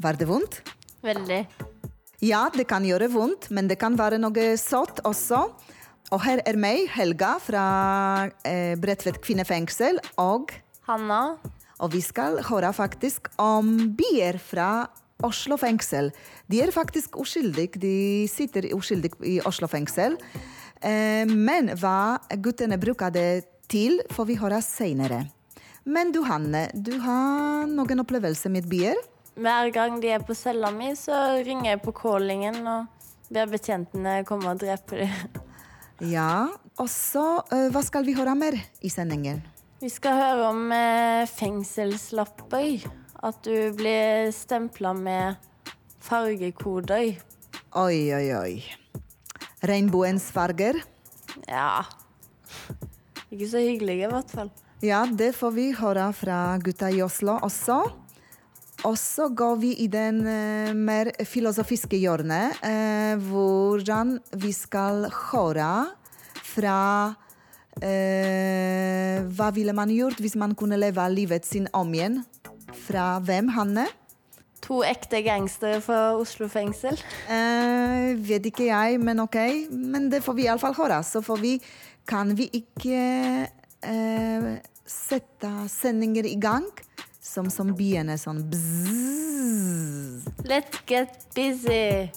Var det vondt? Veldig. Ja, det kan gjøre vondt, men det kan være noe sått også. Og her er meg, Helga, fra eh, Bredtvet kvinnefengsel, og, Hanna. og vi skal høre faktisk om bier fra Oslo fengsel. De er faktisk uskyldige, de sitter uskyldig i Oslo fengsel. Eh, men hva guttene bruker det til, får vi høre senere. Men du Hanne, du har noen opplevelser med bier? Hver gang de er på cella mi, så ringer jeg på callingen og ber betjentene komme og drepe dem. Ja, og så eh, Hva skal vi høre mer i sendingen? Vi skal høre om eh, fengselslapper. At du blir stempla med fargekoder. Oi, oi, oi. Regnbuens farger? Ja Ikke så hyggelige, i hvert fall. Ja, det får vi høre fra gutta i Oslo også. Og så går vi i den uh, mer filosofiske hjørnet, uh, hvordan vi skal høre fra uh, Hva ville man gjort hvis man kunne leve livet sin om igjen? Fra hvem, Hanne? To ekte gangstere fra Oslo fengsel. Vet ikke jeg, men ok. Men det får vi iallfall høre. Så får vi Kan vi ikke sette sendinger i gang som som er sånn bzzz. Let's get busy.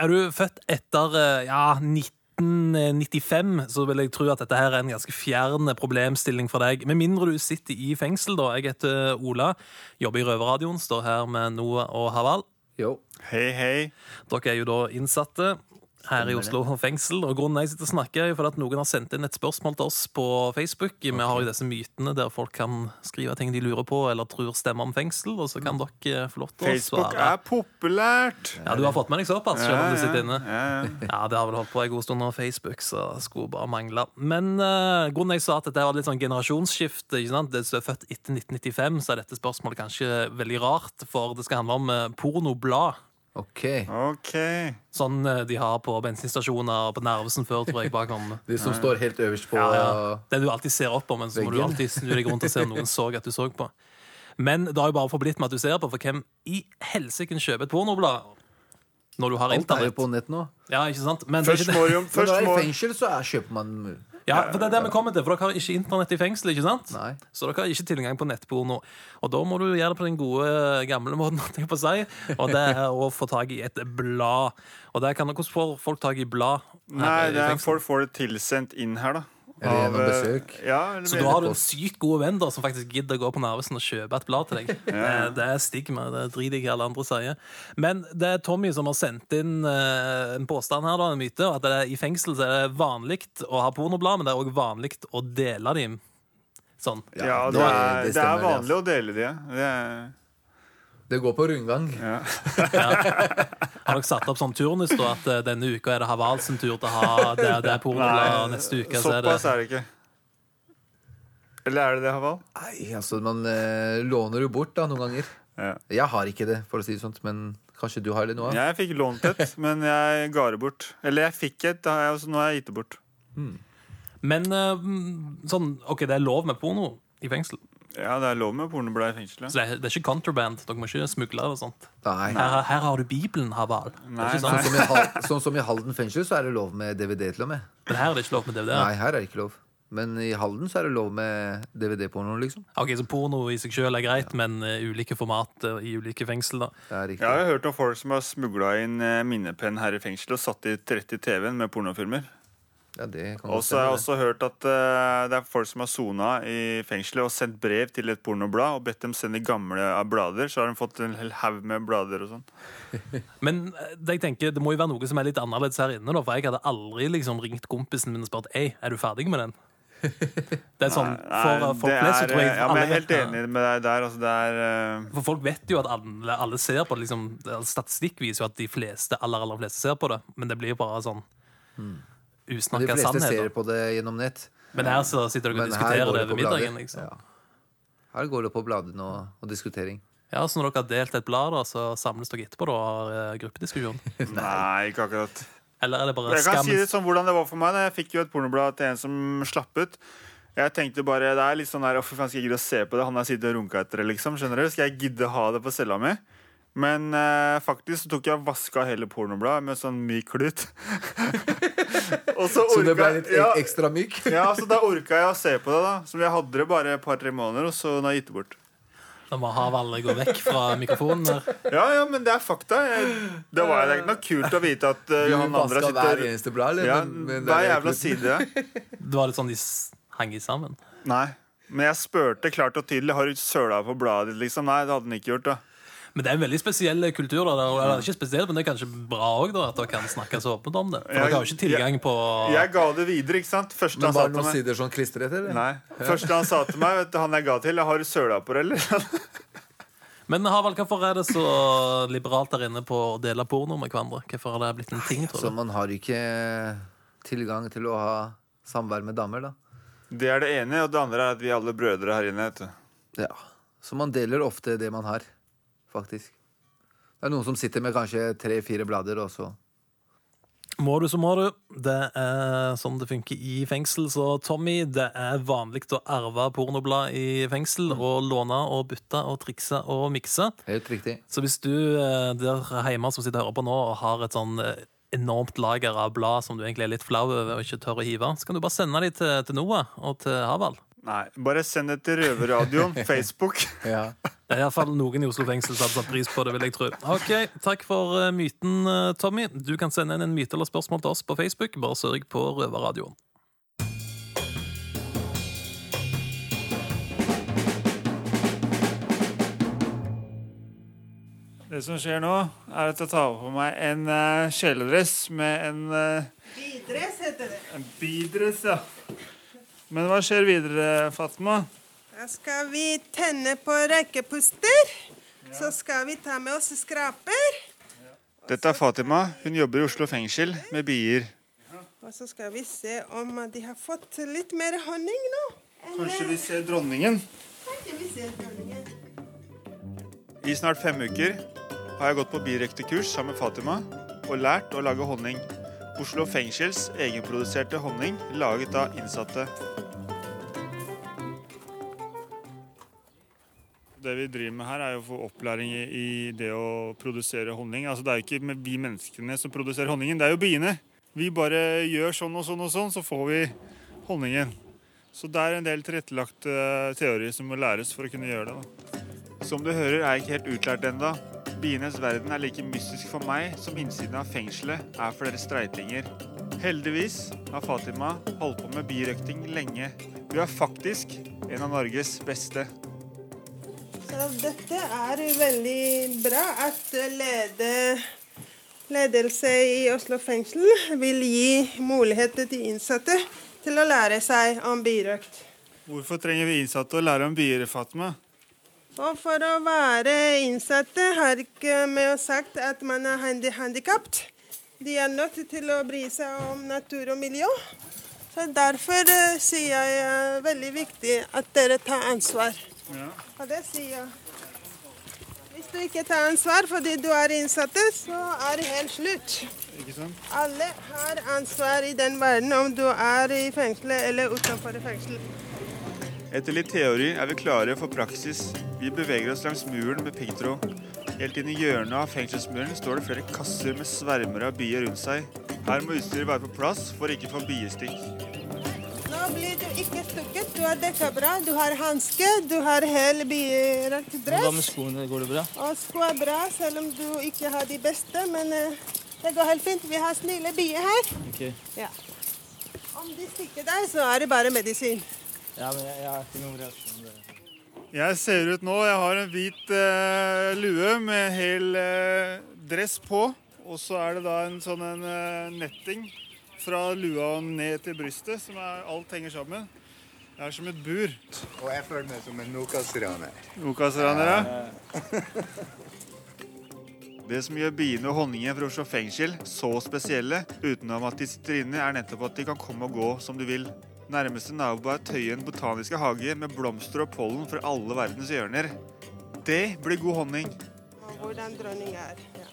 Er du født etter eh, ja, 1995, så vil jeg tro at dette her er en ganske fjern problemstilling for deg. Med mindre du sitter i fengsel, da. Jeg heter Ola, jobber i Røverradioen, står her med Noah og Haval. Jo. Hei, hei. Dere er jo da innsatte her i Oslo fengsel. Og grunnen jeg sitter og snakker er fordi at noen har sendt inn et spørsmål til oss på Facebook. Vi har jo disse mytene der folk kan skrive ting de lurer på eller tror stemmer om fengsel. Og så kan dere få lov til å Facebook er populært. Ja, Du har fått med deg såpass, selv om du sitter inne. Ja, ja. Ja, det har vel holdt på en god stund av Facebook, så skulle bare mangle. Men uh, grunnen jeg sa at dette var litt sånn generasjonsskifte, ikke sant? det du er født etter 1995, så er dette spørsmålet kanskje veldig rart, for det skal handle om uh, pornoblad. OK. OK. Sånn eh, de har på bensinstasjoner og på Nervesen før, tror jeg, bakom. De som står helt øverst på Ja, ja. Det du alltid ser opp på, men så må du alltid snu deg rundt og se om noen så at du så på. Men det har jo bare forblitt med at du ser på, for hvem i helsike kjøper et pornoblad når du har Alt er jo på nett nå. Ja, ikke sant? Men det er Først må jo Når du først er i må, fengsel, så er, kjøper man Ja, for det er det vi kommer til, for dere har ikke internett i fengsel, ikke sant? Nei. Så dere har ikke tilgang på nettporno. Og da må du gjøre det på den gode, gamle måten, holdt jeg på å si, og det er å få tak i et blad. Og der kan hvordan får folk tak i blad? Nei, det er, folk får det tilsendt inn her, da. Eller gjennom eh, besøk. Ja, Så da har du en sykt god venn da, som faktisk gidder å gå på Narvesen og kjøpe et blad til deg. Det, det er stigma. Det driter jeg i alle andre sier. Men det er Tommy som har sendt inn eh, en påstand her, da, en myte. At det er, i fengsel så er det vanlig å ha pornoblad, men det er òg vanlig å dele dem sånn. Ja, det- det, det er, det stemmer, er det, vanlig å dele dem. Det er, Det går på rundgang. Har dere satt opp sånn turnus da, at eh, denne uka er det Havals sin tur til å ha det, det er pornoblad, og neste uke så er det såpass er det ikke. Eller er det det, Haval? Nei, altså, man eh, låner jo bort da, noen ganger. Ja. Jeg har ikke det, for å si det sånt, men kanskje du har det nå? Jeg fikk lånt et, men jeg ga det bort. Eller jeg fikk et, da har jeg, nå har jeg gitt det bort. Men eh, sånn, OK, det er lov med porno i fengsel. Ja, det er lov med pornoblad i fengselet. Så det er, det er ikke contraband. Dere må ikke smugle eller og sånt. Nei. Her, her har du Bibelen, Haval. Nei, Sånn sånn. som, i Hal sånn som i Halden fengsel, så er det lov med DVD til og med. Men her er det ikke lov med DVD. Nei, her er det ikke lov. Men i Halden så er det lov med DVD-porno, liksom. Ok, Så porno i seg selv er greit, men eh, ulike format eh, i ulike fengsel, da. Det er riktig. Jeg har hørt om folk som har smugla inn eh, minnepenn her i fengselet og satt i 30 TV-en med pornofilmer. Ja, det kan Og så har jeg også hørt at uh, det er folk som har sona i fengselet og sendt brev til et pornoblad og bedt dem sende gamle av blader. Så har de fått en hel haug med blader og sånn. Men eh, det jeg tenker, det må jo være noe som er litt annerledes her inne, da. For jeg hadde aldri liksom ringt kompisen min og spurt Ei, er du ferdig med den? Det er sånn, For folk det flest så tror jeg ja, men jeg er helt enig med deg der. Altså, det er uh... For folk vet jo at alle, alle ser på det. Liksom, Statistikk viser jo at de fleste, aller, aller fleste ser på det, men det blir bare sånn De usnakka fleste ser sannheter. på det gjennom nett. Men her så sitter dere og Men diskuterer det over middagen. bladet. liksom. Ja. Her går det på bladene og, og diskutering. Ja, Så når dere har delt et blad, da, så samles dere etterpå da, og har eh, gruppediskusjon? Nei, ikke akkurat. Eller er det bare Jeg kan si det sånn hvordan det var for meg. da Jeg fikk jo et pornoblad til en som slapp ut. Jeg tenkte bare, det er litt sånn der, Hvorfor faen, Skal jeg gidde å se på det? Han har sittet og runka etter det, liksom. skjønner du? Skal jeg gidde ha det på cella mi? Men eh, faktisk så tok jeg og vaska hele pornobladet med sånn myk klut. og så Så det ble litt ja, ekstra myk? ja, så da orka jeg å se på det, da. Så jeg hadde det bare et par-tre måneder, og så har jeg gitt det bort. Da må Haval gå vekk fra mikrofonen der. Ja, ja, men det er fakta. Jeg, det, var, ikke noe kult å vite at uh, Du han andre vaska hver eneste blad, eller? ja, Men- men det Hver er jævla side. Det var litt sånn de henger hang i sammen. Nei. Men jeg spurte klart og tydelig Har du søla på bladet ditt. liksom Nei, det hadde han ikke gjort. da Men det er en veldig spesiell kultur. Da. Eller ikke spesiell, men det er kanskje bra òg, at dere kan snakke så åpent om det. For Jeg- dere har jo ikke tilgang på Jeg ga det videre. ikke sant Første Men bare var det noen meg sider sånn klistret, eller? Nei Første han sa til meg, vet du, han jeg ga til Har du søla på det, eller? Men Haval, hvorfor er det så liberalt der inne på å dele porno med hverandre? Hvorfor har det blitt en ting, Så tror du? man har ikke tilgang til å ha samvær med damer, da. Det er det ene, og det andre er at vi er alle brødre her inne. vet du Ja. Så man deler ofte det man har, faktisk. Det er noen som sitter med kanskje tre-fire blader, og så Må du, så må du. Det er sånn det funker i fengsel. Så Tommy, det er vanlig å arve pornoblad i fengsel og låne og bytte og trikse og mikse. Helt riktig. Så hvis du eh, der hjemme som sitter og hører på nå, har et sånn eh, enormt lager av blad som du egentlig er litt flau over og ikke tør å hive, så kan du bare sende dem til, til Noah og til Haval. Nei, bare send det til Røverradioen, Facebook. Ja. Det er iallfall noen i Oslo fengsel som hadde satt pris på det, vil jeg tro. Ok, Takk for eh, myten, eh, Tommy. Du kan sende inn en myte eller spørsmål til oss på Facebook. Bare sørg på Røverradioen. Det som skjer nå, er at jeg tar på meg en uh, kjeledress med en uh, Bidress heter det. En bidress, ja. Men hva skjer videre, Fatma? Da skal vi tenne på røykepuster. Så skal vi ta med oss skraper. Dette er Fatima. Hun jobber i Oslo fengsel med bier. Og så skal vi se om de har fått litt mer honning nå. Kanskje vi ser dronningen? Kanskje vi ser dronningen. I snart fem uker har jeg gått på birektekurs sammen med Fatima og lært å lage honning. Oslo fengsels egenproduserte honning laget av innsatte. Det vi driver med her, er jo å få opplæring i, det å produsere honning. Altså, det er jo ikke vi menneskene som produserer honningen, det er jo biene. Vi bare gjør sånn og sånn og sånn, så får vi honningen. Så det er en del tilrettelagt eh, teori som må læres for å kunne gjøre det. da. Som du hører, er jeg ikke helt utlært ennå. Bienes verden er like mystisk for meg som innsiden av fengselet er for dere streitinger. Heldigvis har Fatima holdt på med birøkting lenge. Hun er faktisk en av Norges beste. Så dette er veldig bra at lede, ledelse i Oslo fengsel vil gi muligheter til innsatte til å lære seg om birøkt. Hvorfor trenger vi innsatte å lære om bier, Fatima? Og for å være innsatte har ikke med å sagt at man er handi handikappet. De er nødt til å bry seg om natur og miljø. Så Derfor uh, sier jeg det er veldig viktig at dere tar ansvar. Og det sier jeg. Hvis du ikke tar ansvar fordi du er innsatte, så er det helt slutt. Ikke sant? Alle har ansvar i den verden, om du er i fengselet eller utenfor fengselet. Etter litt teori er vi klare for praksis. Vi beveger oss langs muren med piggtråd. Helt inn i hjørnet av fengselsmuren står det flere kasser med svermer av bier rundt seg. Her må utstyret være på plass for ikke å få biestikk. Nå blir du ikke stukket. Du har dekka bra. Du har hanske, du har hel birøkt Hva med skoene? Går det bra? Og sko er bra, selv om du ikke har de beste. Men eh, det går helt fint. Vi har snille bier her. Okay. Ja. Om de stikker deg, så er det bare medisin. Ja, men jeg, jeg har ikke noen reaksjon. Jeg ser ut nå, jeg har en hvit eh, lue med hel eh, dress på. Og så er det da en sånn en, eh, netting fra lua og ned til brystet, som er, alt henger sammen. Det er som et bur. Og jeg føler meg som en Nokas-raner. Nokas-raner, ja. Det som gjør biene og honningen fra Oslo fengsel så spesielle, utenom at de sitter inne, er nettopp at de kan komme og gå som de vil. Nærmeste nabo er Tøyen botaniske hage med blomster og pollen fra alle verdens hjørner. Det blir god honning. Hvordan dronning er. Ja.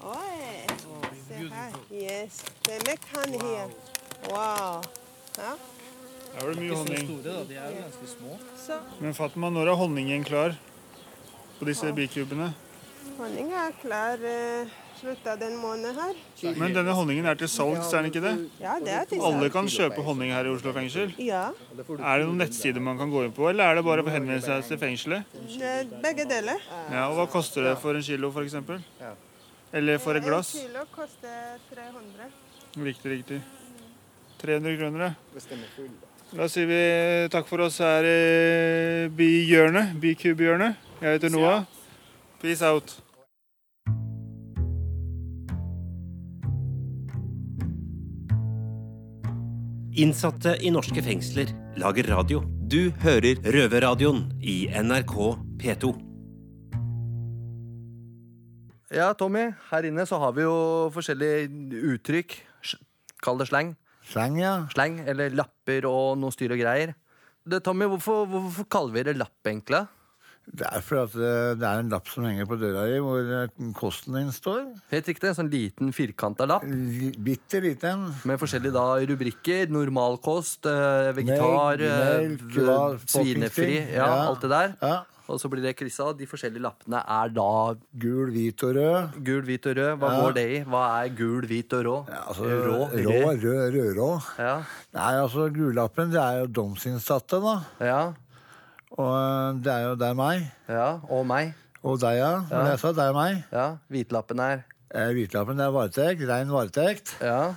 Oi, se her. Yes. They make honey here. Wow. Ja. Her var det mye honning. Store, da. De er jo ganske små. Så Men Fatma, når er honningen klar på disse bikubene? Honningen er klar eh, slutt av den måneden her. Men denne honningen er til salgs, er den ikke det? Ja, det er til Alle kan kjøpe honning her i Oslo fengsel. Ja, Er det noen nettsider man kan gå inn på, eller er det bare å henvende seg til fengselet? begge deler. Ja, og Hva koster det for en kilo, f.eks.? Eller for et glass? En kilo koster 300. Riktig, riktig. 300 kroner, ja. Da sier vi takk for oss her i byhjørnet. Bikubehjørnet. Jeg heter Noah. Peace out. Innsatte i norske fengsler lager radio. Du hører Røverradioen i NRK P2. Ja, Tommy, her inne så har vi jo forskjellige uttrykk. Kall det slang. Slang, ja. Slang, eller lapper og noe styr og greier. Det, Tommy, hvorfor, hvorfor kaller vi det lapp, egentlig? Det er fordi at eh, det er en lapp som henger på døra di, hvor eh, kosten din står. Helt riktig, en sånn liten firkanta lapp L Bitte liten. med forskjellige da rubrikker. Normalkost, eh, vegetar, Melk, melk, svinefri, ja, Ja. alt det der. Ja. Og så blir det kryssa. De forskjellige lappene er da Gul, hvit og rød. gul, hvit og rød. Hva Ja. går det i? Hva er gul, hvit og rå? Ja, altså, rå, rå, rød. rød, rødrå. Ja. Nei, altså, gullappen, det er jo domsinnsatte, da. ja. Og eh, det er jo det er meg. Ja. Og meg. Og deg, ja. Men jeg sa det er meg. Ja. Hvitlappen er Eh, Hvitlappen, er varetekt. Rein varetekt. Ja.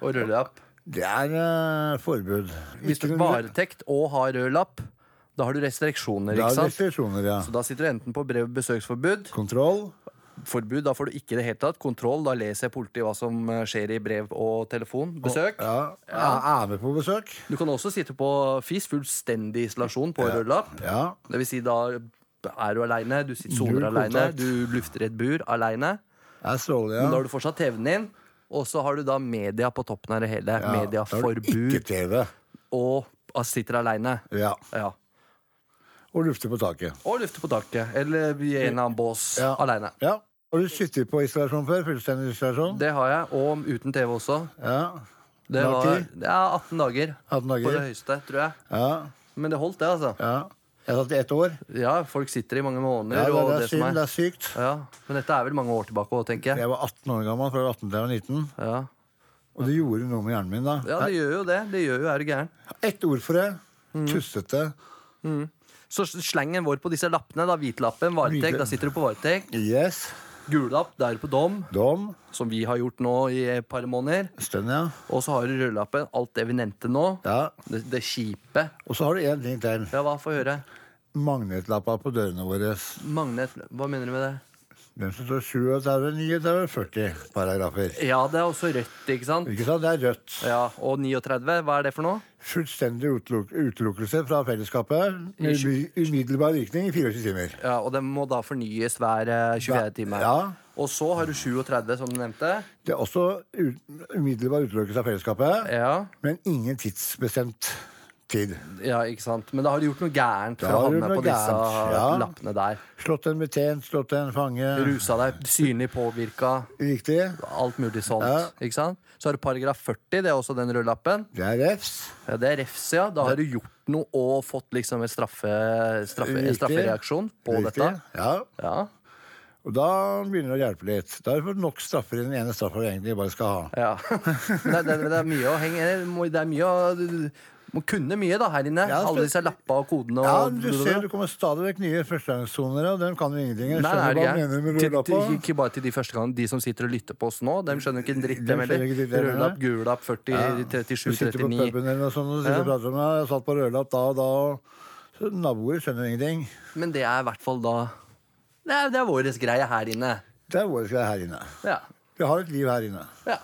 Og rødlapp. Det er eh, forbud. Hvis du Ikke har varetekt og har rød lapp, da har du restriksjoner, ikke er sant? restriksjoner, ja. Så da sitter du enten på brev og besøksforbud, Kontroll. Forbud, da får du ikke i det hele tatt, kontroll, da leser politiet hva som eh, skjer i brev og telefon, besøk. Ja. jeg er med på besøk. Du kan også sitte på FIS, fullstendig isolasjon på ja. lapp. Ja. Det vil si da er du aleine, du sitter soner aleine, du lufter et bur aleine. Er Men da har du fortsatt TV-en din, og så har du da media på toppen av det hele. ja. TV. og sitter aleine. Ja. Ja. Og lufter på taket. Og lufter på taket, eller i en annen bås Ja. aleine. Ja. Har du sittet på isolasjon før? Fullstendig isolasjon? Det har jeg, og uten TV også. Ja. Det var tid? er 18 dager 18 på det høyeste, tror jeg. Ja. Men det holdt, det, altså. ja. Jeg har tatt ett år. Ja, folk sitter i mange måneder. Ja, det, og det er som synd. er. Det er sykt. Ja, Men dette er vel mange år tilbake òg, tenker jeg. Jeg var 18 år gammel fra 18 til jeg var 19, Ja. og det gjorde noe med hjernen min da. ja, det gjør jo det. Det gjør jo er du gæren. Ett ord for det. Mm. Tussete. Så slengen vår på disse lappene, da, hvitlappen, varetekt, da sitter du på varetekt. Yes. Gullapp, der er på dom, Dom. som vi har gjort nå i et par måneder. Stønn, ja. Og så har du rødlappen, alt det vi nevnte nå. ja. Det, det kjipe. Og så har du én ting til. Ja, hva? Få høre. Magnetlappa på dørene våre. Magnet, hva mener du med det? Den som står 37, 39, 40 paragrafer. Ja, det er også rødt, ikke sant? Ikke sant? Det er rødt. Ja, Og 39, hva er det for noe? Fullstendig uteluk utelukkelse fra fellesskapet med umiddelbar virkning i 24 timer. Ja, Og den må da fornyes hver eh, 24 time. Ja. Og så har du 37, som du nevnte. Det er også umiddelbar utelukkelse av fellesskapet, Ja, men ingen tidsbestemt tid. ja, ikke sant? Men da har du gjort noe gærent for å havne på disse ja. lappene der. Slått en betjent, slått en fange. Rusa deg, synlig påvirka, Riktig. alt mulig sånt. Ja. Ikke sant? Så har du paragraf 40, det er også den røde lappen. Det er refs. Ja, det er refs, ja. Da har du gjort noe og fått liksom en, straffe, straffe, en straffereaksjon på Riktig. dette. Ja. Ja, Og da begynner det å hjelpe litt. Da har du fått nok straffer i den ene straffa du egentlig bare skal ha. ja. Det, det, det er mye å henge det er mye å må kunne mye da her inne. Ja, Alle disse lappa og kodene og Ja, du ser det kommer stadig vekk nye førstegangssonere, og dem kan jo ingenting. Jeg Nei, skjønner er hva du mener med rødlappa. Ikke bare til de første gangene De som sitter og lytter på oss nå, dem skjønner ikke en dritt, dem heller. Rødlapp, gulapp, gullapp, 40, Ja. 37, Du sitter på 39. puben eller noe sånt og sitter og prater meg. Jeg satt på rødlapp da og da. Og naboer skjønner ingenting. Men det er i hvert fall da Det er, det er vår greie her inne. Det er vår greie her inne. Ja. Vi har et liv her inne. ja.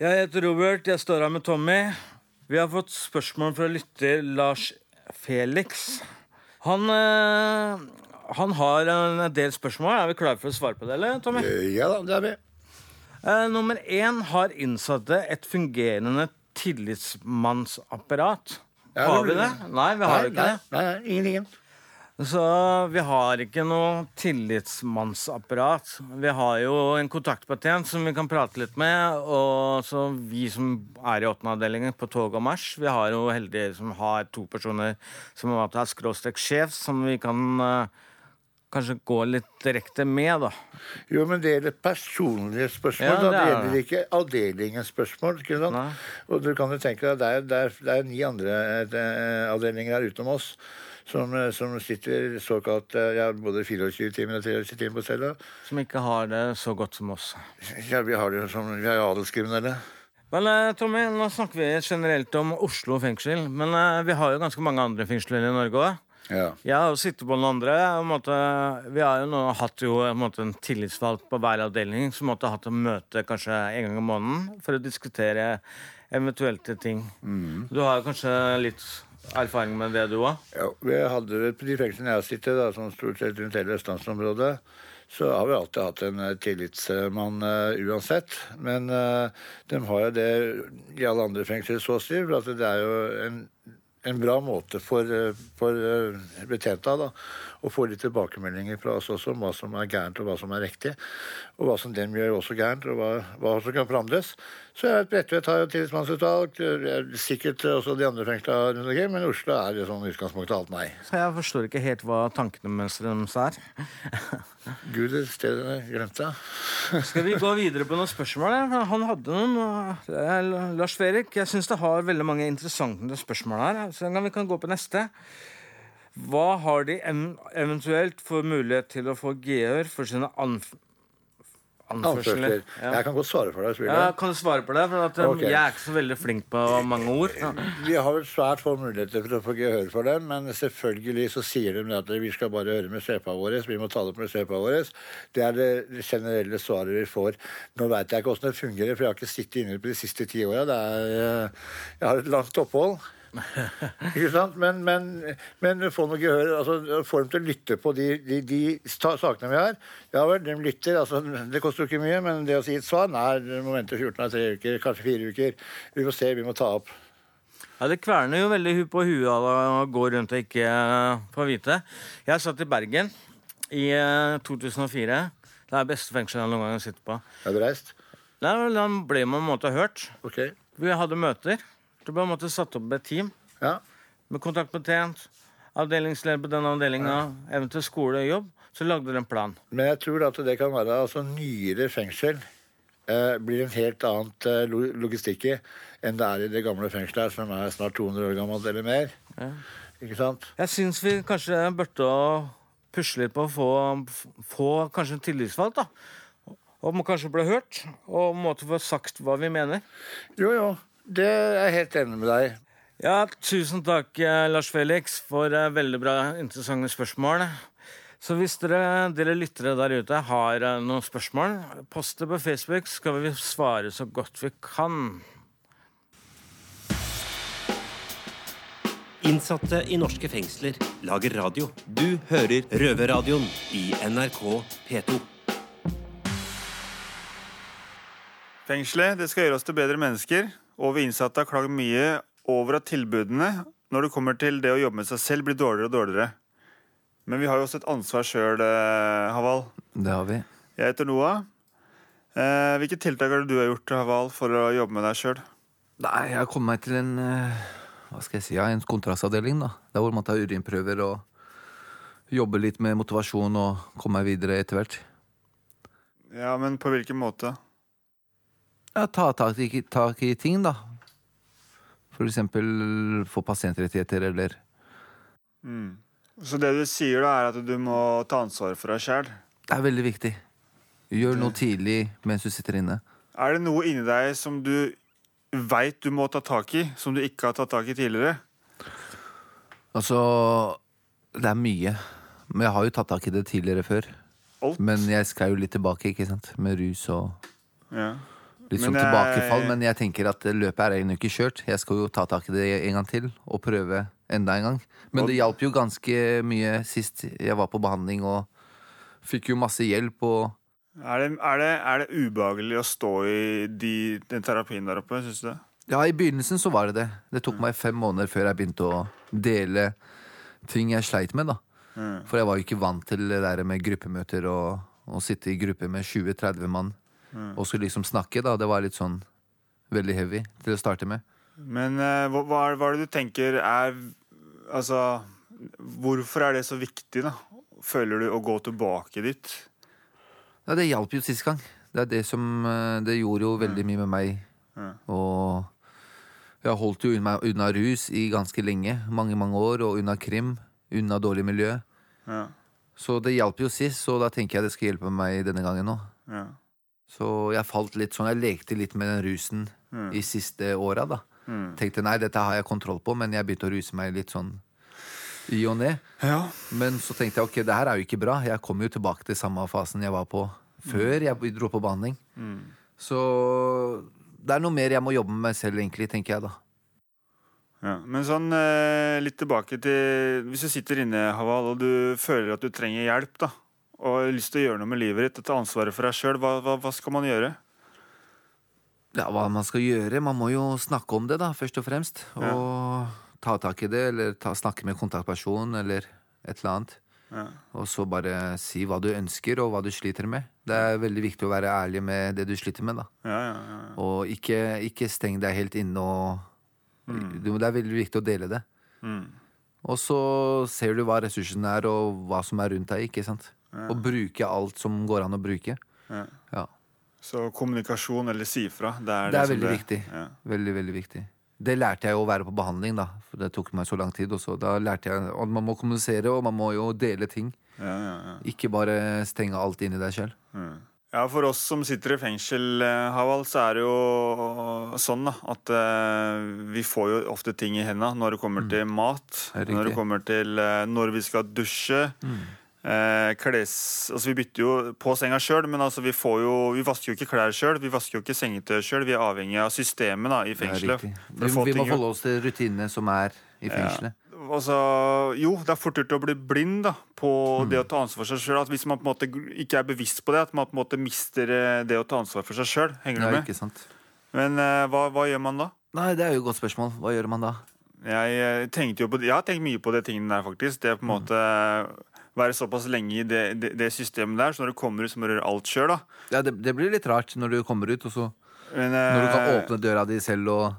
Jeg heter Robert, jeg står her med Tommy. Vi har fått spørsmål fra lytter Lars Felix. Han, øh, han har en del spørsmål. Er vi klare for å svare på det, eller, Tommy? Ja da, det er vi. Uh, nummer én har innsatte et fungerende tillitsmannsapparat. Ja, har vi det? Nei, vi har Nei, ikke nei, det. nei, nei, ingenting. Så vi har ikke noe tillitsmannsapparat. Vi har jo en kontaktpatent som vi kan prate litt med. Og så vi som er i åttende avdelingen på tog og marsj, vi har jo heldige som har to personer som er skråstrek sjef, som vi kan uh, kanskje gå litt direkte med, da. Jo, men det gjelder personlige spørsmål. Ja, da. det Det er gjelder det. ikke avdelingens spørsmål. Ikke sant? Nei. Og du kan jo tenke deg, det er, det er, det er ni andre eh, avdelinger her utenom oss. Som, eh, som sitter såkalt eh, ja, både 24 timer og 23 timer på cella. Som ikke har det så godt som oss. Ja, vi har det jo som vi er adelskriminelle. Vel, eh, Tommy, nå snakker vi generelt om Oslo fengsel, men vi har jo ganske mange andre fengsler i Norge òg. Ja. Jeg har jo sittet på noen andre. på vi har jo nå hatt jo, en, måte, en tillitsvalgt på hver avdeling som måtte hatt et møte kanskje en gang i måneden for å diskutere eventuelle ting. Du har jo kanskje litt erfaring med det, du òg? Ja, vi hadde det på de fengslene jeg har sittet, da, sånn stort sett rundt hele østlandsområdet, så har vi alltid hatt en eh, tillitsmann uh, uansett. Men uh, de har jo det i alle andre fengsler, så å si. For det er jo en, en bra måte for, for betjenta da, å få litt tilbakemeldinger fra oss også om hva som er gærent og hva som er riktig. Og hva som dem gjør også gærent, og hva, hva som kan forandres. Så jeg Bredtvet har jo tillitsmannsutvalg. Sikkert også de andre fengslene rundt omkring, men Oslo er i sånn utgangspunktet alt nei. Jeg forstår ikke helt hva tankene deres er. Gud, et sted jeg glemte. Skal vi gå videre på noen spørsmål? Han hadde noen. Lars Ferik, jeg syns det har veldig mange interessante spørsmål her. Så vi kan gå på neste. Hva har de eventuelt for mulighet til å få gehør for sine anf anførsler? Jeg kan godt svare for deg. hvis Ja, kan du svare på det? For at, um, Ok. Jeg er ikke så veldig flink på mange ord. Vi har vel svært få muligheter for å få gehør for dem, men selvfølgelig så sier de at vi skal bare høre med sjefa vår. Vi må ta det opp med sjefa vår. Det er det generelle svaret vi får. Nå veit jeg ikke åssen det fungerer, for jeg har ikke sittet inne på de siste ti åra. Jeg har et langt opphold. Ikke sant? Men, men, men få noe gehør, altså få dem til å lytte på de, de, de sakene vi har. Ja vel, de lytter. altså Det koster jo ikke mye, men det å si et svar Nei, du må vente 14 av 3 uker, kanskje 4 uker. Vi må se, vi må ta opp. Ja, Det kverner jo veldig på huet av å gå rundt og ikke eh, få vite. Jeg satt i Bergen i eh, 2004. Det er beste fengselet jeg noen gang har sittet på. Er du reist? Da ble man på en måte hørt. Okay. Vi hadde møter. Det bare måte satt opp et team Ja. med kontaktbetjent, avdelingsleder på den avdelinga, eventuelt skole og jobb. Så lagde dere en plan. Men jeg tror at det kan være altså nyere fengsel eh, blir en helt annet eh, logistikk i enn det er i det gamle fengselet som er snart 200 år gammelt eller mer. Ikke sant? Jeg syns vi kanskje burde pusle litt på å få, få kanskje en tillitsvalgt, da. Og må kanskje bli hørt, og måtte få sagt hva vi mener. Jo, jo. Det er jeg helt enig med deg. Ja, tusen takk, eh, Lars Felix, for eh, veldig bra, interessante spørsmål. Så hvis dere, dere lyttere der ute har eh, noen spørsmål, post det på Facebook, så skal vi svare så godt vi kan. Innsatte i norske fengsler lager radio. Du hører Røverradioen i NRK P2. Fengselet det skal gjøre oss til bedre mennesker, og vi innsatte har klaget mye over at tilbudene når det kommer til det å jobbe med seg selv, blir dårligere og dårligere. Men vi har jo også et ansvar sjøl, Haval. Det har vi. Jeg heter Noah. Eh, hvilke tiltak har du gjort Haval, for å jobbe med deg sjøl? Nei, jeg har kommet meg til en eh, hva skal jeg si, ja, en kontrastavdeling. da. Der hvor man tar urinprøver og jobber litt med motivasjon og kommer meg videre etter hvert. Ja, men på hvilken måte? Ja, Ta tak i, tak i ting, da. For eksempel få pasientrettigheter eller Mm. Så det du sier, da, er at du må ta ansvar for deg sjæl? Det er veldig viktig. Gjør noe tidlig mens du sitter inne. Er det noe inni deg som du veit du må ta tak i, som du ikke har tatt tak i tidligere? Altså Det er mye. Men jeg har jo tatt tak i det tidligere før. Alt? Men jeg skal jo litt tilbake, ikke sant? Med rus og Ja. Litt sånn tilbakefall, men jeg tenker at løpet er ennå ikke kjørt. Jeg skal jo ta tak i det en gang til og prøve enda en gang. Men det hjalp jo ganske mye sist jeg var på behandling og fikk jo masse hjelp og Er det, er, det, er det ubehagelig å stå i de, den terapien der oppe, syns du? Ja, i begynnelsen så var det det. Det tok meg fem måneder før jeg begynte å dele ting jeg sleit med, da. Mm. For jeg var jo ikke vant til det der med gruppemøter og å sitte i gruppe med 20-30 mann Mm. og skulle liksom snakke, da. Det var litt sånn veldig heavy til å starte med. Men eh, hva, hva er det du tenker er Altså, hvorfor er det så viktig, da? Føler du å gå tilbake dit? Ja, det hjalp jo sist gang. Det er det som eh, Det gjorde jo veldig mye med meg. Ja. Og jeg holdt jo unna, unna rus i ganske lenge. Mange, mange år. Og unna krim. Unna dårlig miljø. Ja. Så det hjalp jo sist, så da tenker jeg det skal hjelpe meg denne gangen òg. Ja. Så jeg falt litt sånn, jeg lekte litt med den rusen Mm. i siste åra, da. Mm. Tenkte nei, dette har jeg kontroll på, men jeg begynte å ruse meg litt sånn i og ned. ja. Men så tenkte jeg ok, det her er jo ikke bra. Jeg kommer jo tilbake til samme fasen jeg var på før jeg dro på behandling. Mm. Så det er noe mer jeg må jobbe med meg selv, egentlig, tenker jeg da. Ja, men sånn eh, litt tilbake til Hvis du sitter inne, Haval, og du føler at du trenger hjelp, da, og har lyst til å gjøre noe med livet ditt og ta ansvaret for deg sjøl, hva, hva, hva skal man gjøre? Ja, hva man skal gjøre? Man må jo snakke om det, da, først og fremst. Ja. Og ta tak i det, eller ta, snakke med kontaktperson, eller et eller annet. Ja. Og så bare si hva du ønsker, og hva du sliter med. Det er veldig viktig å være ærlig med det du sliter med, da. Ja, ja, ja. Og ikke, ikke steng deg helt inne og mm. Det er veldig viktig å dele det. Mm. Og så ser du hva ressursene er, og hva som er rundt deg, ikke sant. Og bruke alt som går an å bruke. Ja. Ja. Så kommunikasjon eller si fra, det er, Det er som veldig viktig. Ja. Veldig, veldig viktig. Det lærte jeg å være på behandling, da. For det tok meg så lang tid. Også. da lærte jeg at man må kommunisere, og man må jo dele ting. Ja, ja, ja. Ikke bare stenge alt inni deg selv. Ja, For oss som sitter i fengsel, Havald, så er det jo sånn da, at eh, vi får jo ofte ting i hendene når det kommer til mat. Mm. Det Når det kommer til eh, når vi skal dusje. Eh, kles, altså Vi bytter jo på senga sjøl, men altså vi, får jo, vi vasker jo ikke klær sjøl. Vi vasker jo ikke sengetøy sjøl. Vi er avhengig av systemet da, i fengselet. Vi, vi må holde oss til rutinene som er i fengselet. Altså, jo, det er fort gjort å bli blind da, på Mm. det å ta ansvar for seg sjøl. Hvis man på en måte ikke er bevisst på det, at man på en måte mister eh, det å ta ansvar for seg sjøl. Henger Ja, du med? Men eh, hva, hva gjør man da? Nei, det er jo et godt spørsmål. Hva gjør man da? Jeg, jeg, jo på, jeg har tenkt mye på de tingene der, faktisk. Det er på en Mm. måte eh, være såpass lenge i det, det, det systemet der, så når du kommer ut, så må du gjøre alt sjøl, da. Ja, det, det blir litt rart når du kommer ut, og så Men, Når du kan eh, åpne døra di selv og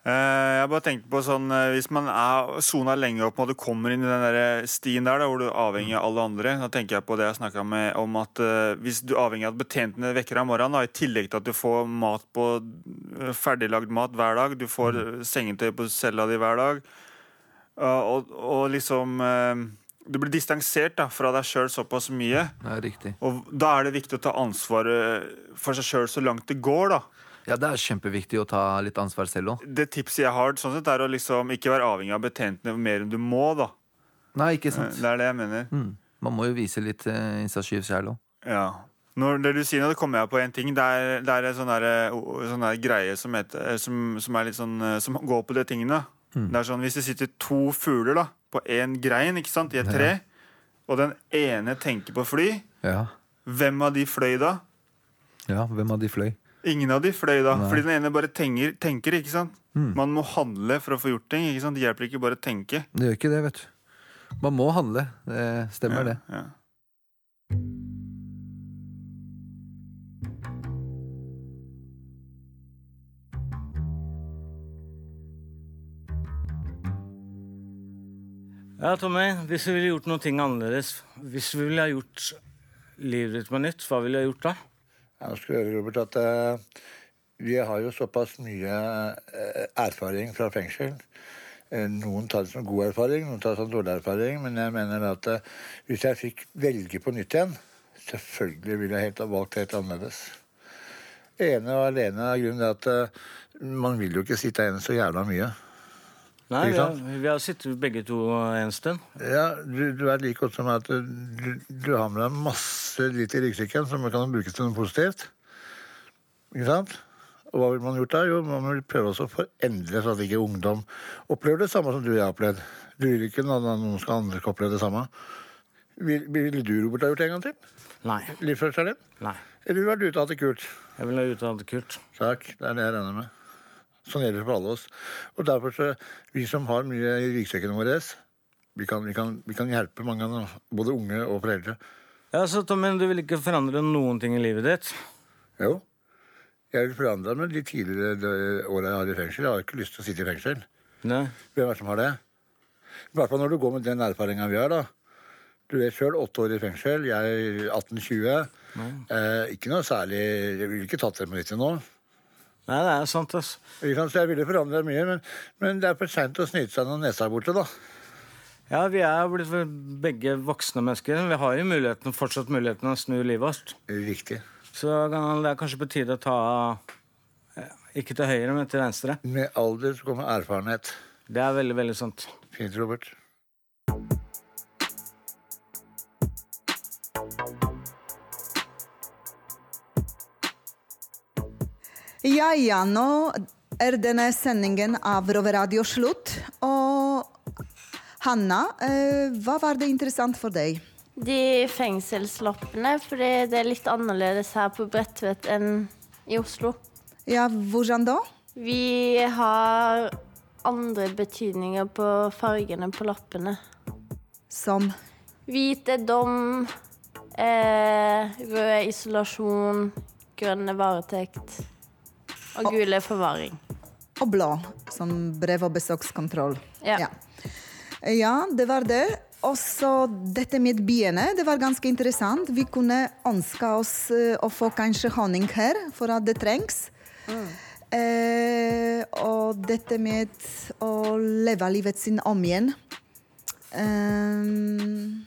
Eh, Jeg bare tenkte på sånn eh, Hvis man er sona lenge og du kommer inn i den der stien der, da, hvor du er avhengig av alle andre, da tenker jeg på det jeg snakka med om at eh, hvis du er avhengig av at betjentene vekker deg om morgenen, da, i tillegg til at du får mat på eh, ferdiglagd mat hver dag, du får Mm. eh, sengetøy på cella di hver dag, eh, og, og liksom eh, Du blir distansert da, fra deg sjøl såpass mye. Er riktig. Og da er det viktig å ta ansvaret for seg sjøl så langt det går, da. Ja, det er kjempeviktig å ta litt ansvar selv òg. Det tipset jeg har, sånn sett, er å liksom ikke være avhengig av betjentene mer enn du må. da Nei, ikke sant? Det er det jeg mener. Mm. Man må jo vise litt eh, initiativ selv òg. Ja. Når det du sier nå, det kommer jeg på en ting. Det er, det er en sånn, der greie som, heter, som, som, er litt sånn, eh, som går på de tingene. Det er sånn, Hvis det sitter to fugler da, på én grein ikke sant, i et tre, og den ene tenker på fly, Ja. hvem av de fløy da? ja, hvem av de fløy? Ingen av de fløy da, Nei. fordi den ene bare tenker, tenker ikke sant? Man må handle for å få gjort ting. ikke sant? Det hjelper ikke bare å tenke. Det gjør ikke det, vet du. Man må handle. Det stemmer, det. Ja. Ja, Tommy, hvis vi ville gjort noen ting annerledes, hvis vi ville gjort livet ditt på nytt, hva ville du gjort da? Skal du høre, Robert, at uh, vi har jo såpass mye uh, erfaring fra fengsel. Uh, noen tar det som god erfaring, noen tar det som dårlig erfaring. Men jeg mener at hvis jeg fikk velge på nytt igjen, selvfølgelig ville jeg helt ha valgt helt annerledes. Ene og alene av grunnen til at man vil jo ikke sitte igjen så jævla mye. Nei, Ikke vi har, vi har sittet begge to en stund. Ja, du, du er like godt som at du, du har med deg masse dritt i ryggsekken som kan brukes til noe positivt. Ikke sant? Og hva ville man gjort da? Jo, man vil prøve også å forendre så at ikke ungdom opplever det samme som du og jeg har opplevd. Du vil ikke at noen skal andre skal oppleve det samme. Vil, vil du, Robert, ha gjort det en gang til? Nei. Livsførselen din? Nei. Eller ville du vært ute og hatt det kult? Jeg vil ha det kult. Takk, det er det jeg regner med. Sånn gjelder det for alle oss. Og derfor så, vi som har mye i ryggsekken vår, vi kan, vi, kan, vi kan hjelpe mange, både unge og foreldre. Ja, så Tommy, du vil ikke forandre noen ting i livet ditt? Jo. Jeg vil forandre meg de tidligere åra jeg har i fengsel. Jeg har ikke lyst til å sitte i fengsel. Nei. Hvem er det som har det? I hvert fall når du går med den erfaringa vi har, da. Du er sjøl åtte år i fengsel, jeg 18-20. Eh, ikke noe særlig Jeg ville ikke tatt det med litt nå. Nei, det er sant, altså. Jeg ville forandra mye, men, men det er for seint å snyte seg når nesa er borte, da. Ja, vi er blitt begge voksne mennesker. Vi har jo muligheten, fortsatt muligheten å snu livet vårt. Riktig. Så det er kanskje på tide å ta Ikke til høyre, men til venstre. Med alder så kommer erfarenhet. Det er veldig, veldig sant. Fint, Robert. Ja, ja, nå er denne sendingen av Roveradio slutt. Og Hanna, eh, hva var det interessant for deg? De fengselsloppene, fordi det er litt annerledes her på Bredtvet enn i Oslo. Ja, hvordan da? Vi har andre betydninger på fargene på lappene. Som Hvit er dom, eh, rød er isolasjon, grønn er varetekt, og gul er forvaring. Og blå, som brev- og besøkskontroll. Ja. Ja. Ja, det var det. Og så dette med biene, det var ganske interessant. Vi kunne ønske oss eh, å få kanskje honning her, for at det trengs. Eh, og dette med å leve livet sin om igjen. Um,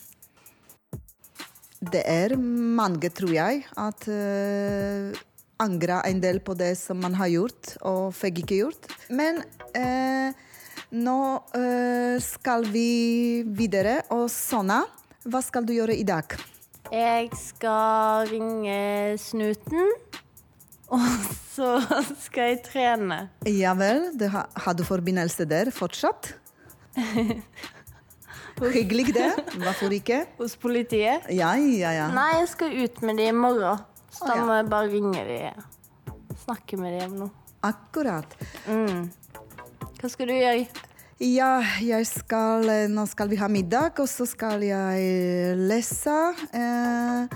det er mange, tror jeg, at uh, angrer en del på det som man har gjort og fikk ikke gjort. Men eh, nå eh, skal vi videre. Og Sona, hva skal du gjøre i dag? Jeg skal ringe snuten, og så skal jeg trene. Ja vel, har, har du forbindelse der fortsatt? Hyggelig det. Hvorfor ikke? Hos politiet? Ja, ja, ja. Nei, jeg skal ut med dem i morgen. Så da må jeg bare ringe de. Snakke med de om noe. Akkurat. Mm. Hva skal du gjøre? Ja, jeg skal eh, Nå skal vi ha middag, og så skal jeg lese eh,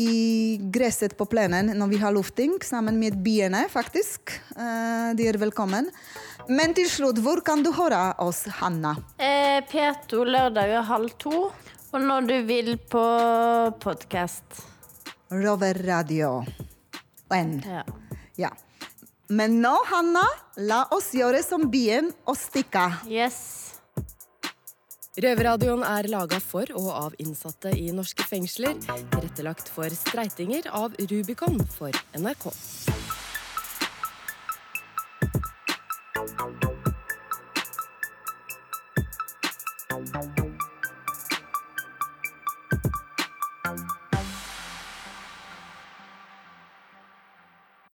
i gresset på plenen når vi har lufting, sammen med biene, faktisk. Eh, de er velkommen. Men til slutt, hvor kan du høre oss, Hanna? Eh, P2 lørdag halv to. Og når du vil på podkast. Roverradio. N. Ja. ja. Men nå, Hanna, la oss gjøre som byen og stikke. Yes. Røverradioen er laga for og av innsatte i norske fengsler. Tilrettelagt for streitinger av Rubicon for NRK.